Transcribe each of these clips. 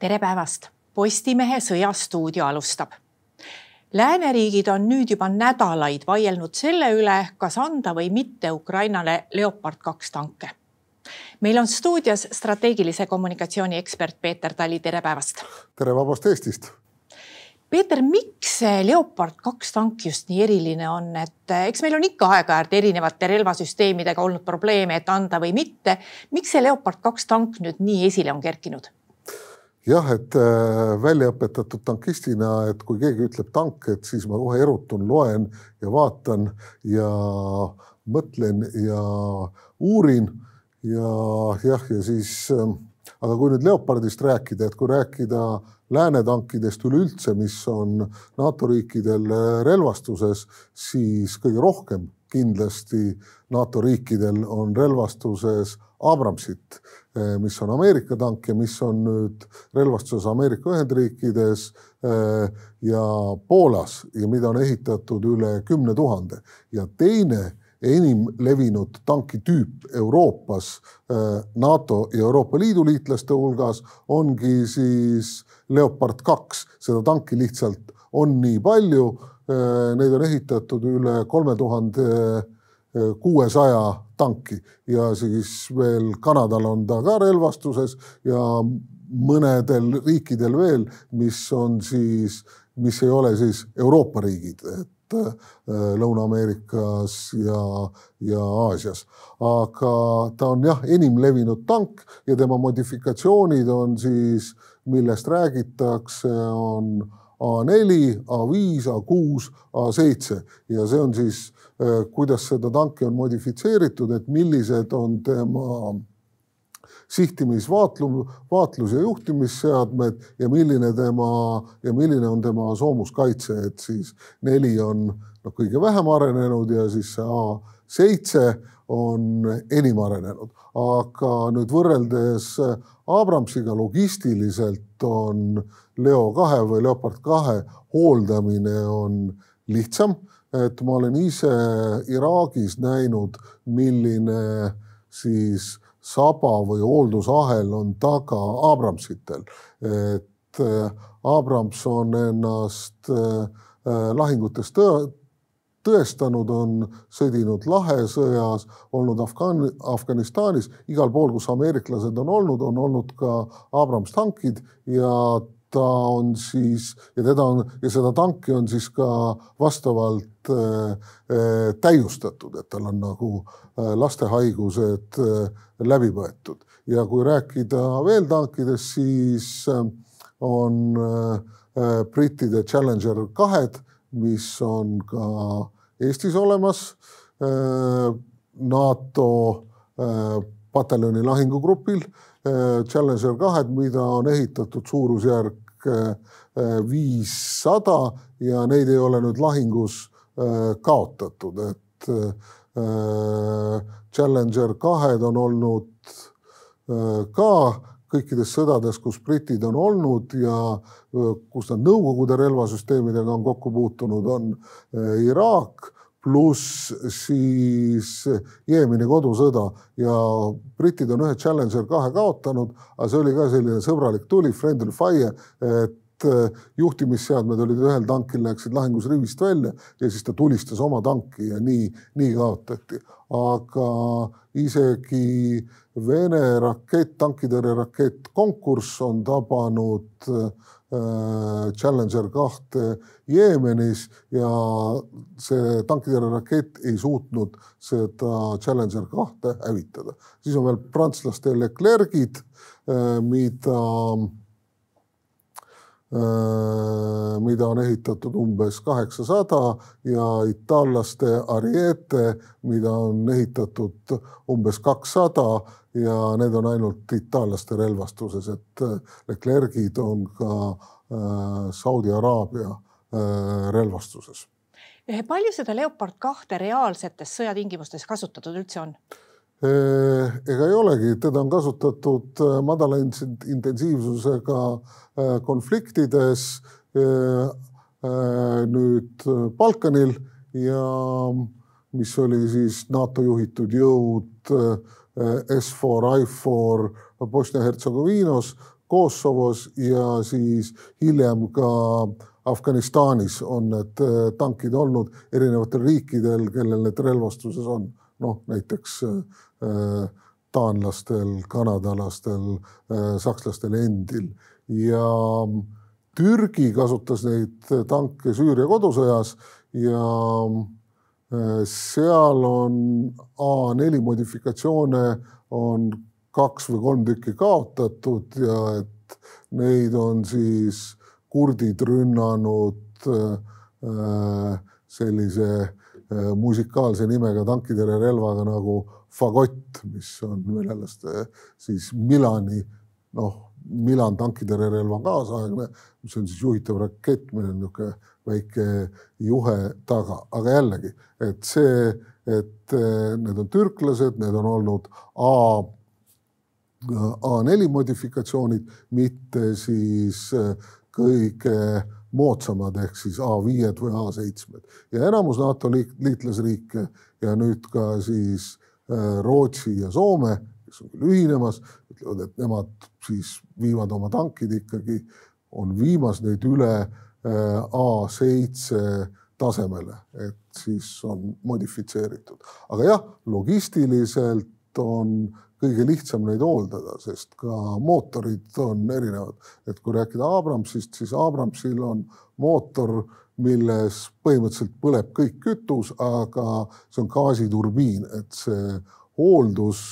tere päevast, Postimehe Sõjastuudio alustab. lääneriigid on nüüd juba nädalaid vaielnud selle üle, kas anda või mitte Ukrainale Leopard kaks tanke. meil on stuudios strateegilise kommunikatsiooni ekspert Peeter Tali, tere päevast. tere vabast Eestist Peeter, miks see Leopard kaks tank just nii eriline on, et eks meil on ikka aeg-ajalt erinevate relvasüsteemidega olnud probleeme, et anda või mitte. miks see Leopard kaks tank nüüd nii esile on kerkinud? Jah, et äh, välja õpetatud tankistina, et kui keegi ütleb tank, et siis ma kohe erutun, loen ja vaatan ja mõtlen ja uurin ja jah, ja siis äh, aga kui nüüd Leopardist rääkida, et kui rääkida läänetankidest üleüldse, mis on NATO riikidel relvastuses, siis kõige rohkem kindlasti NATO riikidel on relvastuses Abramsit, mis on Ameerika tank ja mis on nüüd relvastuses Ameerika Ühendriikides eh, ja Poolas ja mida on ehitatud üle kümne tuhande ja teine enim levinud tankitüüp Euroopas äh, NATO ja Euroopa Liidu liitlaste hulgas ongi siis Leopard kaks, seda tanki lihtsalt on nii palju. Neid on ehitatud üle kolme tuhande kuuesaja tanki ja siis veel Kanadal on ta ka relvastuses ja mõnedel riikidel veel, mis on siis, mis ei ole siis Euroopa riigid, et Äh, Lõuna-Ameerikas ja, ja Aasias. aga ta on jah, enim levinud tank ja tema modifikatsioonid on siis, millest räägitakse, on A4, A5, A6, A7 ja see on siis, kuidas seda tanki on modifitseeritud, et millised on tema sihtimisvaatlu, vaatlus- ja juhtimisseadmed ja milline tema ja milline on tema soomuskaitse, et siis neli on noh, kõige vähem arenenud ja siis see A seitse on enim arenenud, aga nüüd võrreldes Abramsiga logistiliselt on Leo kahe või Leopard kahe hooldamine on lihtsam, et ma olen ise Iraagis näinud, milline siis saba või hooldusahel on taga Abramsitel, et äh, Abrams on ennast äh, äh, lahingutes tõe, tõestanud, on sõdinud lahesõjas, olnud Afgan-, Afganistanis, igal pool, kus ameeriklased on olnud, on olnud ka Abrams tankid ja ta on siis ja teda on ja seda tanki on siis ka vastavalt äh, täiustatud, et tal on nagu äh, lastehaigused äh, läbi võetud ja kui rääkida veel tankidest, siis äh, on äh, brittide Challenger kahed, mis on ka Eestis olemas äh,. NATO äh, pataljoni lahingugrupil äh, Challenger kahed, mida on ehitatud suurusjärk Äh, viissada ja neid ei ole nüüd lahingus kaotatud, et Challenger kahed on olnud ka kõikides sõdades, kus britid on olnud ja kus nad Nõukogude relvasüsteemidega on kokku puutunud, on Iraak pluss siis Jeemeni kodusõda ja britid on ühe Challenger kahe kaotanud, aga see oli ka selline sõbralik tuli, friendly fire, et äh, juhtimisseadmed olid ühel tankil, läksid lahingus rivist välja ja siis ta tulistas oma tanki ja nii, nii kaotati. aga isegi Vene rakett, tankitõrjerakett konkurss on tabanud Äh, Challenger kahte Jeemenis ja see tankitõrjerakett ei suutnud seda Challenger kahte hävitada. siis on veel prantslaste Leclerc'id, äh, mida, äh, mida on ehitatud umbes kaheksasada ja itaallaste Ariete, mida on ehitatud umbes kakssada ja need on ainult itaallaste relvastuses, et äh, Leclerc'id on ka äh, Saudi Araabia äh, relvastuses. palju seda Leopard kahte reaalsetes sõjatingimustes kasutatud üldse on? Ega ei olegi, teda on kasutatud madala intensiivsusega konfliktides nüüd Balkanil ja mis oli siis NATO juhitud jõud S4, I4 Bosnia-Hertsegoviinas, Kosovos ja siis hiljem ka Afganistanis on need äh, tankid olnud erinevatel riikidel, kellel need relvastuses on, noh näiteks äh, taanlastel, kanadalastel, sakslastel endil. Ja Türgi kasutas neid tanke Süüria kodusõjas ja seal on A4 modifikatsioone on kaks või kolm tükki kaotatud ja et neid on siis kurdid rünnanud äh, sellise äh, musikaalse nimega tankitõrjerelvaga nagu fagott, mis on venelaste siis Milani noh, Milan tankitõrjerelv on kaasaegne, mis on siis juhitav rakett, millel on niisugune väike juhe taga, aga jällegi, et see, et äh, need on türklased, need on olnud A A4 modifikatsioonid, mitte siis äh, kõige moodsamad ehk siis A5-d või A7-d ja enamus NATO liitlasriike ja nüüd ka siis Rootsi ja Soome, kes on küll ühinemas, ütlevad, et nemad siis viivad oma tankid ikkagi, on viimas neid üle äh, A7 tasemele, et siis on modifitseeritud, aga jah, logistiliselt on kõige lihtsam neid hooldada, sest ka mootorid on erinevad. et kui rääkida Abramsist, siis Abramsil on mootor, milles põhimõtteliselt põleb kõik kütus, aga see on gaasiturbiin, et see hooldus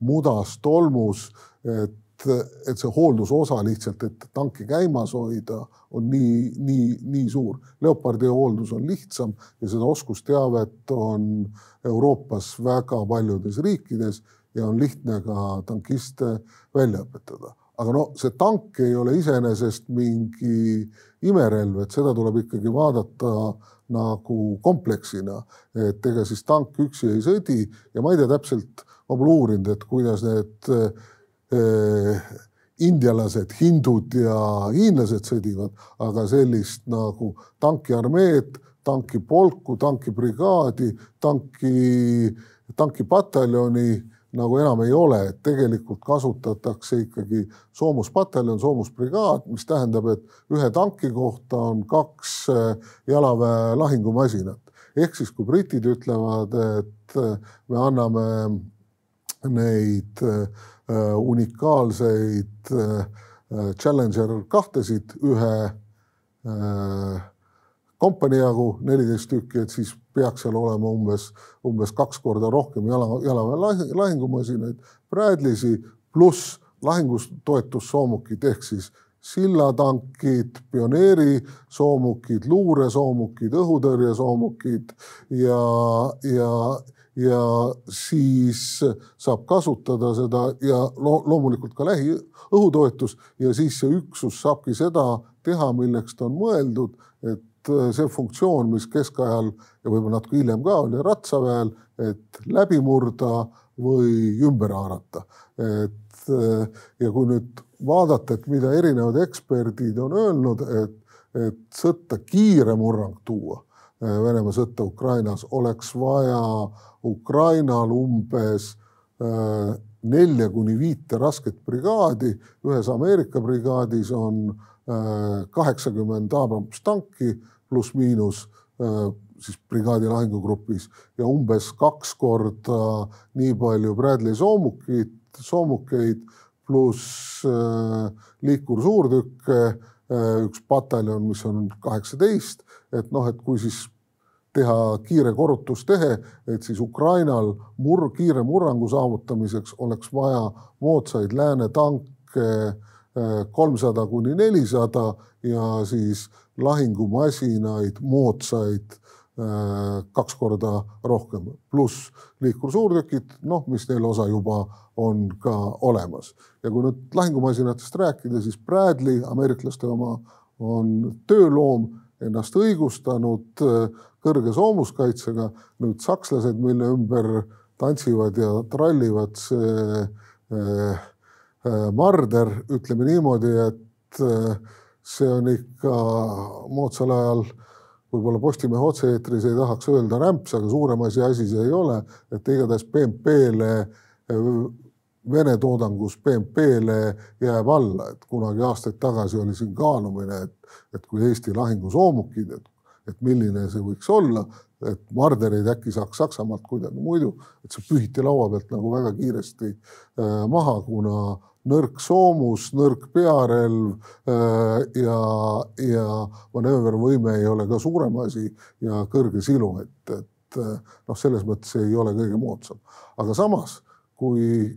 mudas, tolmus, et, et see hooldusosa lihtsalt, et tanki käimas hoida, on nii, nii, nii suur. Leopardi hooldus on lihtsam ja seda oskusteavet on Euroopas väga paljudes riikides ja on lihtne ka tankiste välja õpetada. aga no see tank ei ole iseenesest mingi imerelv, et seda tuleb ikkagi vaadata nagu kompleksina, et ega siis tank üksi ei sõdi ja ma ei tea täpselt, ma pole uurinud, et kuidas need eh, indialased, hindud ja hiinlased sõdivad, aga sellist nagu tankiarmeed, tankipolku, tankibrigaadi, tanki, tankipataljoni nagu enam ei ole, et tegelikult kasutatakse ikkagi soomuspataljon, soomusbrigaad, mis tähendab, et ühe tanki kohta on kaks äh, jalaväe lahingumasinat. ehk siis, kui britid ütlevad, et äh, me anname neid äh, unikaalseid Challenger kahtesid ühe kompanii jagu, neliteist tükki, et siis peaks seal olema umbes, umbes kaks korda rohkem jala, jalaväe lahingumasinaid, Bradleysi pluss lahingustoetussoomukid ehk siis sillatankid, pioneerisoomukid, luuresoomukid, õhutõrjesoomukid ja, ja, ja siis saab kasutada seda ja lo loomulikult ka lähiõhutoetus ja siis see üksus saabki seda teha, milleks ta on mõeldud, et see funktsioon, mis keskajal ja võib-olla natuke hiljem ka oli ratsaväel, et läbi murda või ümber haarata. et äh, ja kui nüüd vaadata, et mida erinevad eksperdid on öelnud, et, et sõtta kiire murrang tuua, äh, Venemaa sõtta Ukrainas, oleks vaja Ukrainal umbes nelja kuni viite rasket brigaadi, ühes Ameerika brigaadis on kaheksakümmend Abrams tanki pluss-miinus äh, siis brigaadi lahingugrupis. Ja umbes kaks korda nii palju Bradley soomukit, soomukeid pluss äh, liikursuurtükke, äh, üks pataljon, mis on kaheksateist, et noh, et kui siis teha kiire korrutustehe, et siis Ukrainal mur-, kiire murrangu saavutamiseks oleks vaja moodsaid lääne tanke kolmsada kuni nelisada ja siis lahingumasinaid, moodsaid äh, kaks korda rohkem, pluss liikursuurtükid, noh, mis neil osa juba on ka olemas. ja kui nüüd lahingumasinatest rääkida, siis Bradley, ameeriklaste oma, on tööloom, ennast õigustanud äh, kõrge soomuskaitsega. nüüd sakslased, mille ümber tantsivad ja trallivad see äh, Marder, ütleme niimoodi, et see on ikka moodsal ajal võib-olla Postimehe otse-eetris ei tahaks öelda rämps, aga suurem asi asi see ei ole, et igatahes BMP-le Vene toodangus BNP-le jääb alla, et kunagi aastaid tagasi oli siin kaalumine, et, et kui Eesti lahingusoomukid, et, et milline see võiks olla, et mardereid äkki saaks Saksamaalt kuidagi muidu, et see pühiti laua pealt nagu väga kiiresti äh, maha, kuna nõrk soomus, nõrk pearelv äh, ja, ja manöövervõime ei ole ka suurem asi ja kõrge silu, et, et äh, noh, selles mõttes ei ole kõige moodsam. aga samas, kui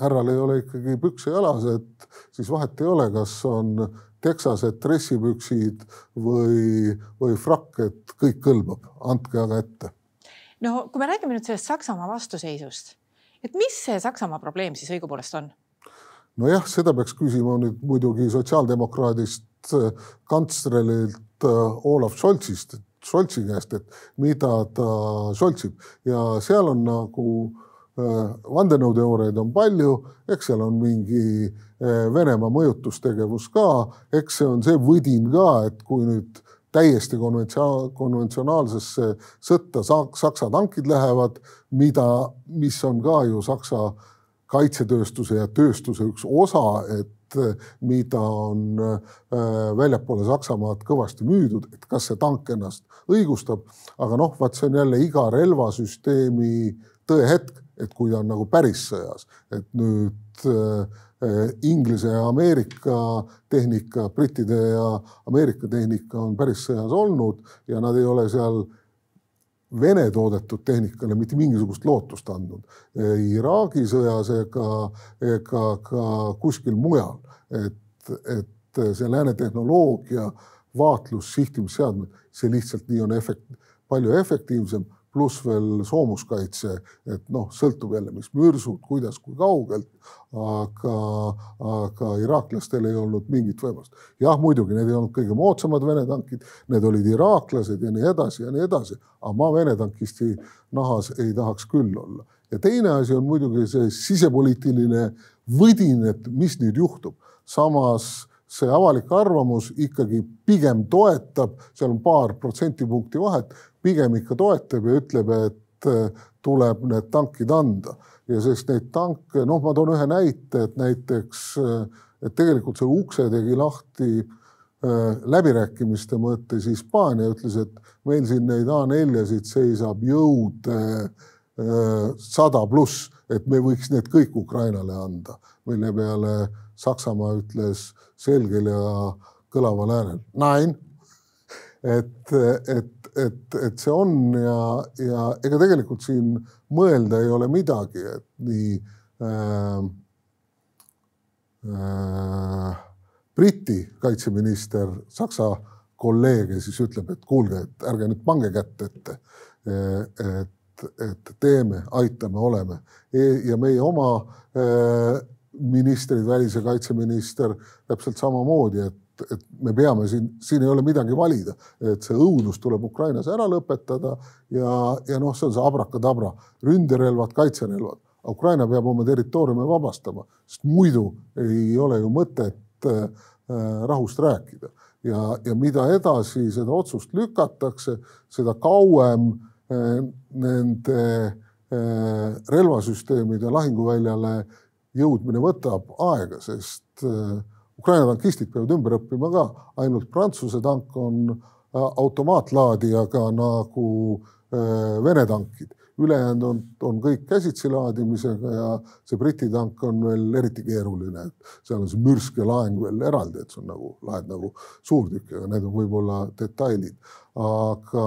härral ei ole ikkagi pükse jalas, et siis vahet ei ole, kas on teksased dressipüksid või, või frakk, et kõik kõlbab, andke aga ette. no kui me räägime nüüd sellest Saksamaa vastuseisust, et mis see Saksamaa probleem siis õigupoolest on? nojah, seda peaks küsima nüüd muidugi sotsiaaldemokraadist äh, kantslerilt äh, Olav Scholzist, Scholzi käest, et mida ta Scholzib ja seal on nagu Äh, vandenõuteooriaid on palju, eks seal on mingi äh, Venemaa mõjutustegevus ka, eks see on see võdin ka, et kui nüüd täiesti konventsionaalsesse sõtta Saksa tankid lähevad, mida, mis on ka ju Saksa kaitsetööstuse ja tööstuse üks osa, et äh, mida on väljapoole Saksamaad kõvasti müüdud, et kas see tank ennast õigustab, aga noh, vaat see on jälle iga relvasüsteemi tõehetk et kui ta on nagu päris sõjas, et nüüd äh, Inglise ja Ameerika tehnika, brittide ja Ameerika tehnika on päris sõjas olnud ja nad ei ole seal Vene toodetud tehnikale mitte mingisugust lootust andnud ei Iraagi sõjas ega, ega ka kuskil mujal. et, et see lääne tehnoloogia, vaatlus, sihtimisseadmed, see lihtsalt nii on efekt, palju efektiivsem pluss veel soomuskaitse, et noh, sõltub jälle, mis mürsud, kuidas, kui kaugelt. aga, aga iraaklastel ei olnud mingit võimalust. jah, muidugi need ei olnud kõige moodsamad Vene tankid, need olid iraaklased ja nii edasi ja nii edasi, aga ma Vene tankisti nahas ei tahaks küll olla. ja teine asi on muidugi see sisepoliitiline võdin, et mis nüüd juhtub. samas see avalik arvamus ikkagi pigem toetab, seal on paar protsendipunkti vahet, pigem ikka toetab ja ütleb, et äh, tuleb need tankid anda. Ja sest neid tanke, noh, ma toon ühe näite, et näiteks, äh, et tegelikult selle ukse tegi lahti äh, läbirääkimiste mõttes Hispaania, ütles, et meil siin neid A4-sid seisab jõud sada pluss, et me võiks need kõik Ukrainale anda, mille peale Saksamaa ütles selgel ja kõlaval häälel, nein. et, et, et, et see on ja, ja ega tegelikult siin mõelda ei ole midagi, et nii äh, äh, Briti kaitseminister, Saksa kolleeg ja siis ütleb, et kuulge, et ärge nüüd pange kätt ette. et, et teeme, aitame, oleme. E ja meie oma äh, ministrid, välis- ja kaitseminister täpselt samamoodi, et, et me peame siin, siin ei ole midagi valida, et see õudus tuleb Ukrainas ära lõpetada ja, ja noh, see on see abrakadabra, ründerelvad, kaitserelvad. Ukraina peab oma territooriumi vabastama, sest muidu ei ole ju mõtet äh, rahust rääkida. Ja, ja mida edasi seda otsust lükatakse, seda kauem äh, nende äh, relvasüsteemide lahinguväljale jõudmine võtab aega, sest äh, Ukraina tankistid peavad ümber õppima ka, ainult Prantsuse tank on äh, automaatlaadijaga nagu äh, Vene tankid, ülejäänud on, on kõik käsitsi laadimisega ja see Briti tank on veel eriti keeruline, et seal on see mürsk ja laeng veel eraldi, et see on nagu, lahed nagu suurtükk, aga need on võib-olla detailid. aga,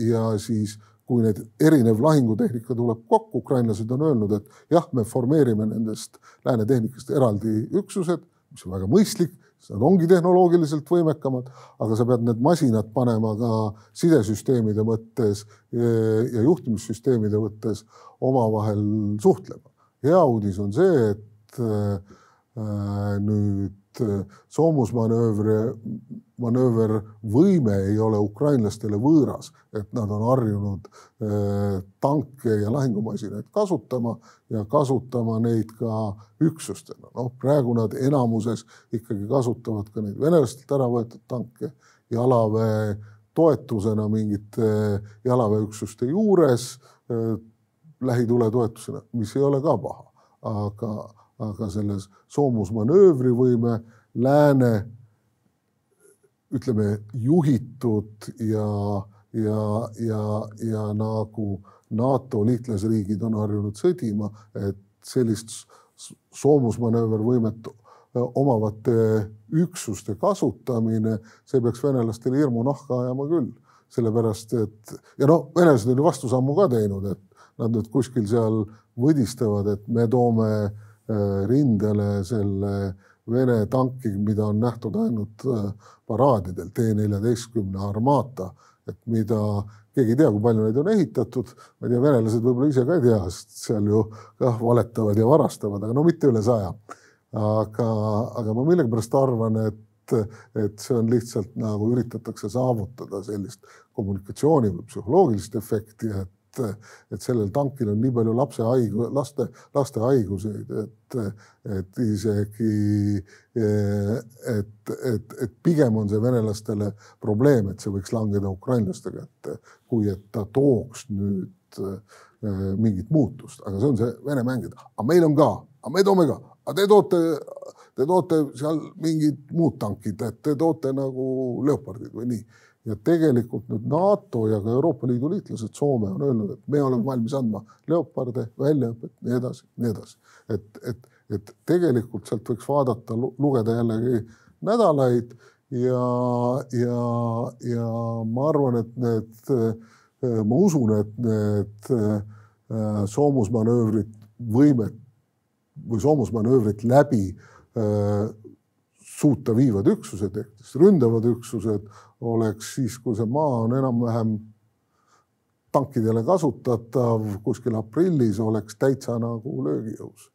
ja siis kui need erinev lahingutehnika tuleb kokku, ukrainlased on öelnud, et jah, me formeerime nendest lääne tehnikast eraldi üksused, mis on väga mõistlik, sest nad ongi tehnoloogiliselt võimekamad, aga sa pead need masinad panema ka sidesüsteemide mõttes ja juhtimissüsteemide mõttes omavahel suhtlema. hea uudis on see, et äh, nüüd Äh, soomusmanöövri, manöövervõime ei ole ukrainlastele võõras, et nad on harjunud äh, tanke ja lahingumasinaid kasutama ja kasutama neid ka üksustena. noh, praegu nad enamuses ikkagi kasutavad ka neid venelastelt ära võetud tanke jalaväe toetusena mingite jalaväeüksuste juures, äh, lähitule toetusena, mis ei ole ka paha, aga aga selles soomusmanöövrivõime lääne ütleme juhitud ja, ja, ja, ja nagu NATO liitlasriigid on harjunud sõdima, et sellist soomusmanöövervõimet omavate üksuste kasutamine, see peaks venelastele hirmu nahka ajama küll, sellepärast et ja no venelased on ju vastusammu ka teinud, et nad nüüd kuskil seal võdistavad, et me toome rindele selle Vene tanki, mida on nähtud ainult paraadidel, T-14 Armata, et mida keegi ei tea, kui palju neid on ehitatud, ma ei tea, venelased võib-olla ise ka ei tea, sest seal ju kah valetavad ja varastavad, aga no mitte üle saja. Aga, aga ma millegipärast arvan, et, et see on lihtsalt nagu üritatakse saavutada sellist kommunikatsiooni või psühholoogilist efekti, et et sellel tankil on nii palju lapse haigu-, laste, laste haiguseid, et, et isegi, et, et, et pigem on see venelastele probleem, et see võiks langeda ukrainlaste kätte, kui et ta tooks nüüd mingit muutust, aga see on see Vene mängida, aga meil on ka, aga me toome ka aga te toote, te toote seal mingid muud tankid, et te toote nagu Leopardid või nii. Ja tegelikult nüüd NATO ja ka Euroopa Liidu liitlased, Soome on öelnud, et me oleme valmis andma Leoparde, väljaõpet, nii edasi, nii edasi. et, et, et tegelikult sealt võiks vaadata, lugeda jällegi nädalaid ja, ja, ja ma arvan, et need, ma usun, et need äh, soomusmanöövrid, võimet või soomusmanöövrit läbi äh, suuta viivad üksused ehk siis ründavad üksused oleks siis, kui see maa on enam-vähem tankidele kasutatav kuskil aprillis, oleks täitsa nagu löögijõus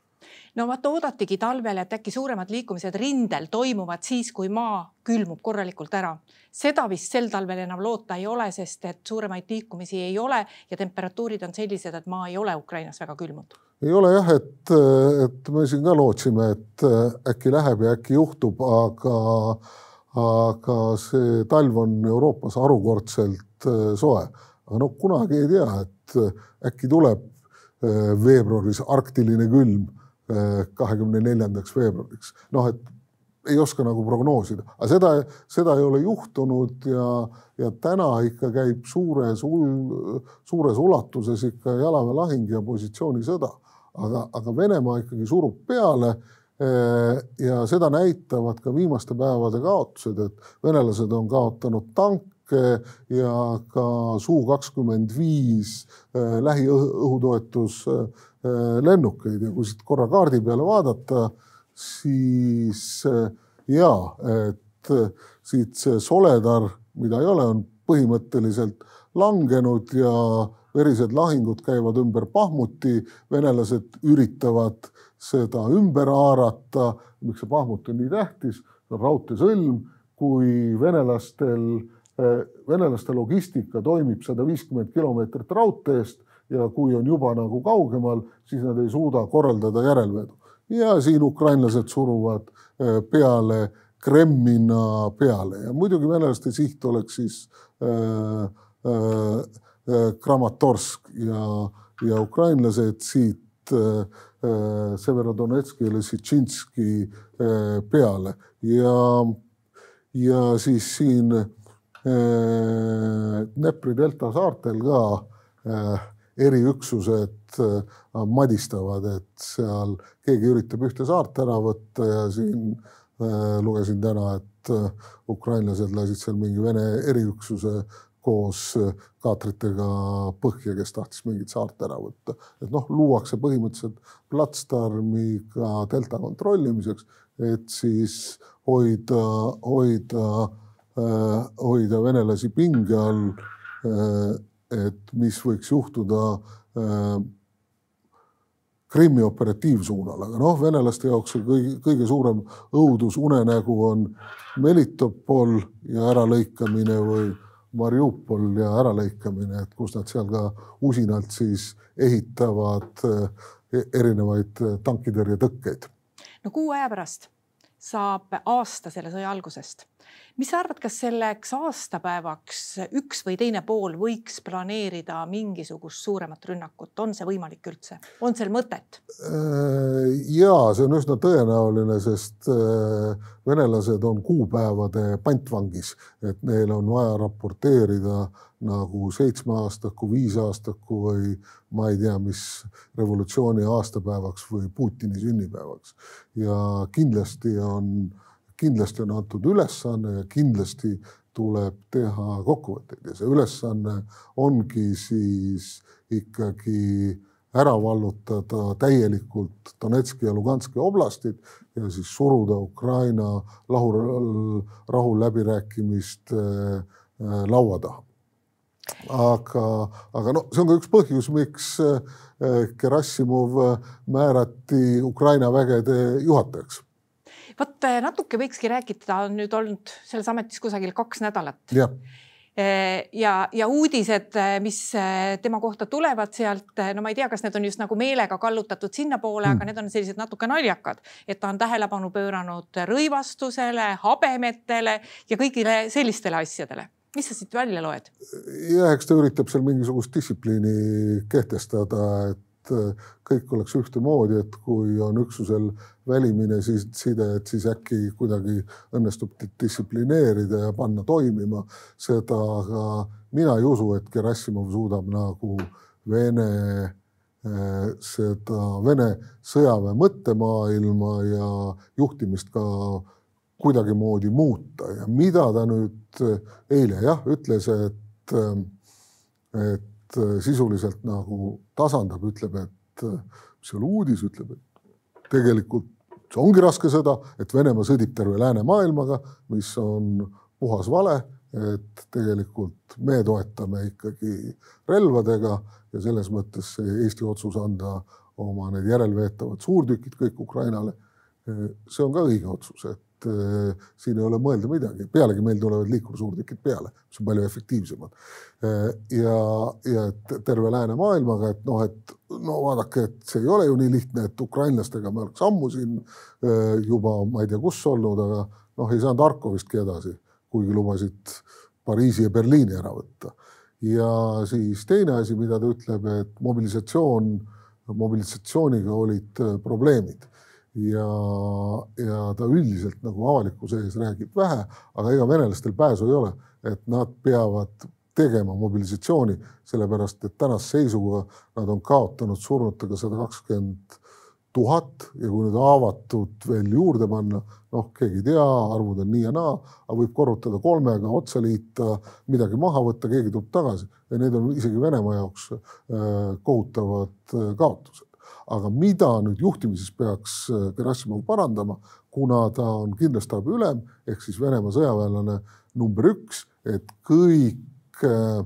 no vaat oodatigi talvel, et äkki suuremad liikumised rindel toimuvad siis, kui maa külmub korralikult ära. seda vist sel talvel enam loota ei ole, sest et suuremaid liikumisi ei ole ja temperatuurid on sellised, et maa ei ole Ukrainas väga külmunud ei ole jah, et, et me siin ka lootsime, et äkki läheb ja äkki juhtub, aga, aga see talv on Euroopas harukordselt soe. aga noh, kunagi ei tea, et äkki tuleb veebruaris arktiline külm kahekümne neljandaks veebruariks. noh, et ei oska nagu prognoosida, aga seda, seda ei ole juhtunud ja, ja täna ikka käib suures, suures ulatuses ikka jalaväelahing ja positsioonisõda aga, aga Venemaa ikkagi surub peale. Ja seda näitavad ka viimaste päevade kaotused, et venelased on kaotanud tanke ja ka Su kakskümmend viis lähiõhutoetuslennukeid ja kui siit korra kaardi peale vaadata, siis eh, ja et siit see Soledar, mida ei ole, on põhimõtteliselt langenud ja verised lahingud käivad ümber Pahmuti, venelased üritavad seda ümber haarata. miks see Pahmut on nii tähtis? see on raudteesõlm, kui venelastel, eh, venelaste logistika toimib sada viiskümmend kilomeetrit raudteest ja kui on juba nagu kaugemal, siis nad ei suuda korraldada järelvedu. ja siin ukrainlased suruvad eh, peale Kremlina peale ja muidugi venelaste siht oleks siis äh, äh, Kramatorsk ja, ja ukrainlased siit Severodonetski ja Lissitšinski peale. Ja, ja siis siin Dnepri delta saartel ka eriüksused madistavad, et seal keegi üritab ühte saart ära võtta ja siin lugesin täna, et ukrainlased lasid seal mingi Vene eriüksuse koos äh, kaatritega põhja, kes tahtis mingit saart ära võtta. et noh, luuakse põhimõtteliselt platsdarmi ka delta kontrollimiseks, et siis hoida, hoida, äh, hoida venelasi pinge all. Äh, et mis võiks juhtuda Krimmi operatiivsuunal, aga noh, venelaste jaoks kõige, kõige suurem õudus, unenägu on Melitopol ja äralõikamine või Mariupol ja äralõikamine, et kus nad seal ka usinalt siis ehitavad eh, erinevaid eh, tankitõrjetõkkeid. no kuu aja pärast saab aasta selle sõja algusest mis sa arvad, kas selleks aastapäevaks üks või teine pool võiks planeerida mingisugust suuremat rünnakut, on see võimalik üldse, on seal mõtet? Äh, ja see on üsna tõenäoline, sest äh, venelased on kuupäevade pantvangis, et neil on vaja raporteerida nagu seitsmeaastaku, viisaastaku või ma ei tea, mis revolutsiooni aastapäevaks või Putini sünnipäevaks. ja kindlasti on äh, kindlasti on antud ülesanne ja kindlasti tuleb teha kokkuvõtteid ja see ülesanne ongi siis ikkagi ära vallutada täielikult Donetski ja Luganski oblastid ja siis suruda Ukraina lahu, rahuläbirääkimiste äh, laua taha. aga, aga noh, see on ka üks põhjus, miks äh, Gerassimov määrati Ukraina vägede juhatajaks vot eh, natuke võikski rääkida, ta on nüüd olnud selles ametis kusagil kaks nädalat. jah eh, ja, ja uudised, eh, mis tema kohta tulevad sealt, no ma ei tea, kas need on just nagu meelega kallutatud sinnapoole mm., aga need on sellised natuke naljakad, et ta on tähelepanu pööranud rõivastusele, habemetele ja kõigile sellistele asjadele mis sa siit välja loed? ja eks ta üritab seal mingisugust distsipliini kehtestada, et et äh, kõik oleks ühtemoodi, et kui on üksusel välimine siis side, et siis äkki kuidagi õnnestub distsiplineerida ja panna toimima. Seda, aga mina ei usu, et Gerassimov suudab nagu Vene äh, seda Vene sõjaväe mõttemaailma ja juhtimist ka kuidagimoodi muuta. Ja mida ta nüüd eile jah, ütles, et, et Äh, sisuliselt nagu tasandab, ütleb, et mis äh, seal uudis ütleb, et tegelikult see ongi raske sõda, et Venemaa sõdib terve läänemaailmaga, mis on puhas vale, et tegelikult me toetame ikkagi relvadega ja selles mõttes see Eesti otsus anda oma need järelveetavad suurtükid kõik Ukrainale. Äh, see on ka õige otsus, et et äh, siin ei ole mõelda midagi, pealegi meil tulevad liikursuurtükid peale, mis on palju efektiivsemad. Äh, ja, ja terve läänemaailmaga, et noh, et no vaadake, et see ei ole ju nii lihtne, et ukrainlastega me oleks ammu siin äh, juba ma ei tea, kus olnud, aga noh, ei saanud Harkovistki edasi, kuigi lubasid Pariisi ja Berliini ära võtta. ja siis teine asi, mida ta ütleb, et mobilisatsioon, mobilisatsiooniga olid probleemid ja, ja ta üldiselt nagu avalikkuse ees räägib vähe, aga ega venelastel pääsu ei ole, et nad peavad tegema mobilisatsiooni, sellepärast et tänase seisuga nad on kaotanud surnutega sada kakskümmend tuhat ja kui nüüd avatud veel juurde panna, noh, keegi ei tea, arvud on nii ja naa, aga võib korrutada kolmega, otsa liita, midagi maha võtta, keegi tuleb tagasi. Ja need on isegi Venemaa jaoks äh, kohutavad äh, kaotused aga mida nüüd juhtimises peaks äh, Gerassimov parandama, kuna ta on kindlastaabi ülem ehk siis Venemaa sõjaväelane number üks, et kõik äh,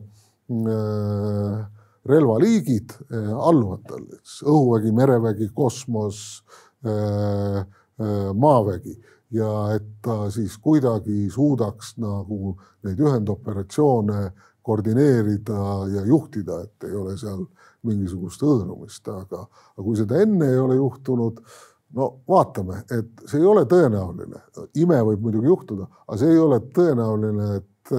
äh relvaliigid äh, alluvad talle, õhuvägi, merevägi, kosmos äh,, äh, maavägi. Ja et ta siis kuidagi suudaks nagu neid ühendoperatsioone koordineerida ja juhtida, et ei ole seal äh, mingisugust hõõrumist, aga, aga kui seda enne ei ole juhtunud, no vaatame, et see ei ole tõenäoline, ime võib muidugi juhtuda, aga see ei ole tõenäoline, et,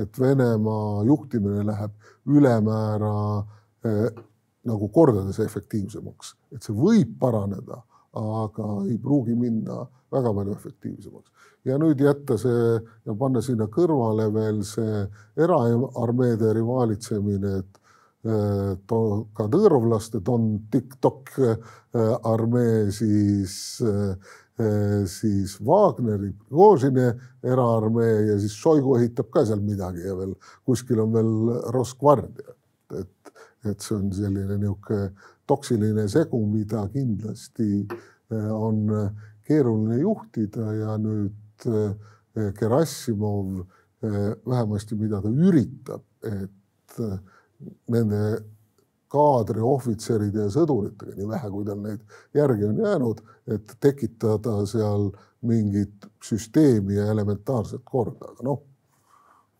et Venemaa juhtimine läheb ülemäära eh, nagu kordades efektiivsemaks, et see võib paraneda, aga ei pruugi minna väga palju efektiivsemaks. ja nüüd jätta see ja panna sinna kõrvale veel see eraarmeede rivaalitsemine, et kadõrovlaste Don TikTok äh, armee, siis, äh, siis Wagneri, Prigožini eraarmee ja siis Šoigu ehitab ka seal midagi ja veel kuskil on veel Rosgvardia. et, et see on selline niisugune toksiline segu, mida kindlasti äh, on keeruline juhtida ja nüüd Gerassimov vähemasti, mida ta üritab, et nende kaadriohvitseride ja sõduritega, nii vähe, kui tal neid järgi on jäänud, et tekitada seal mingit süsteemi ja elementaarset korda, aga noh,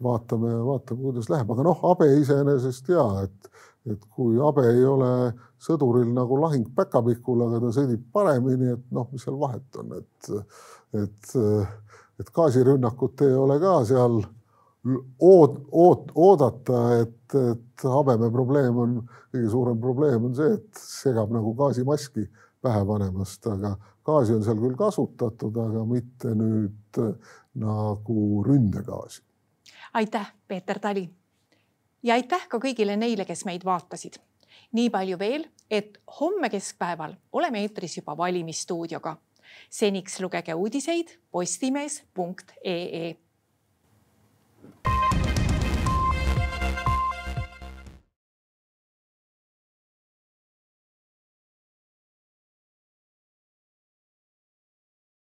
vaatame, vaatame, kuidas läheb, aga noh, habe iseenesest ja et, et kui habe ei ole sõduril nagu lahing päkapikul, aga ta sõdib paremini, et noh, mis seal vahet on, et, et, et gaasirünnakut ei ole ka seal ood-, oot-, oodata, et, et habeme probleem on, kõige suurem probleem on see, et segab nagu gaasimaski pähe panemast, aga gaasi on seal küll kasutatud, aga mitte nüüd nagu ründegaasi. aitäh, Peeter Tali. ja aitäh ka kõigile neile, kes meid vaatasid. nii palju veel, et homme keskpäeval oleme eetris juba valimisstuudioga. seniks lugege uudiseid postimees.ee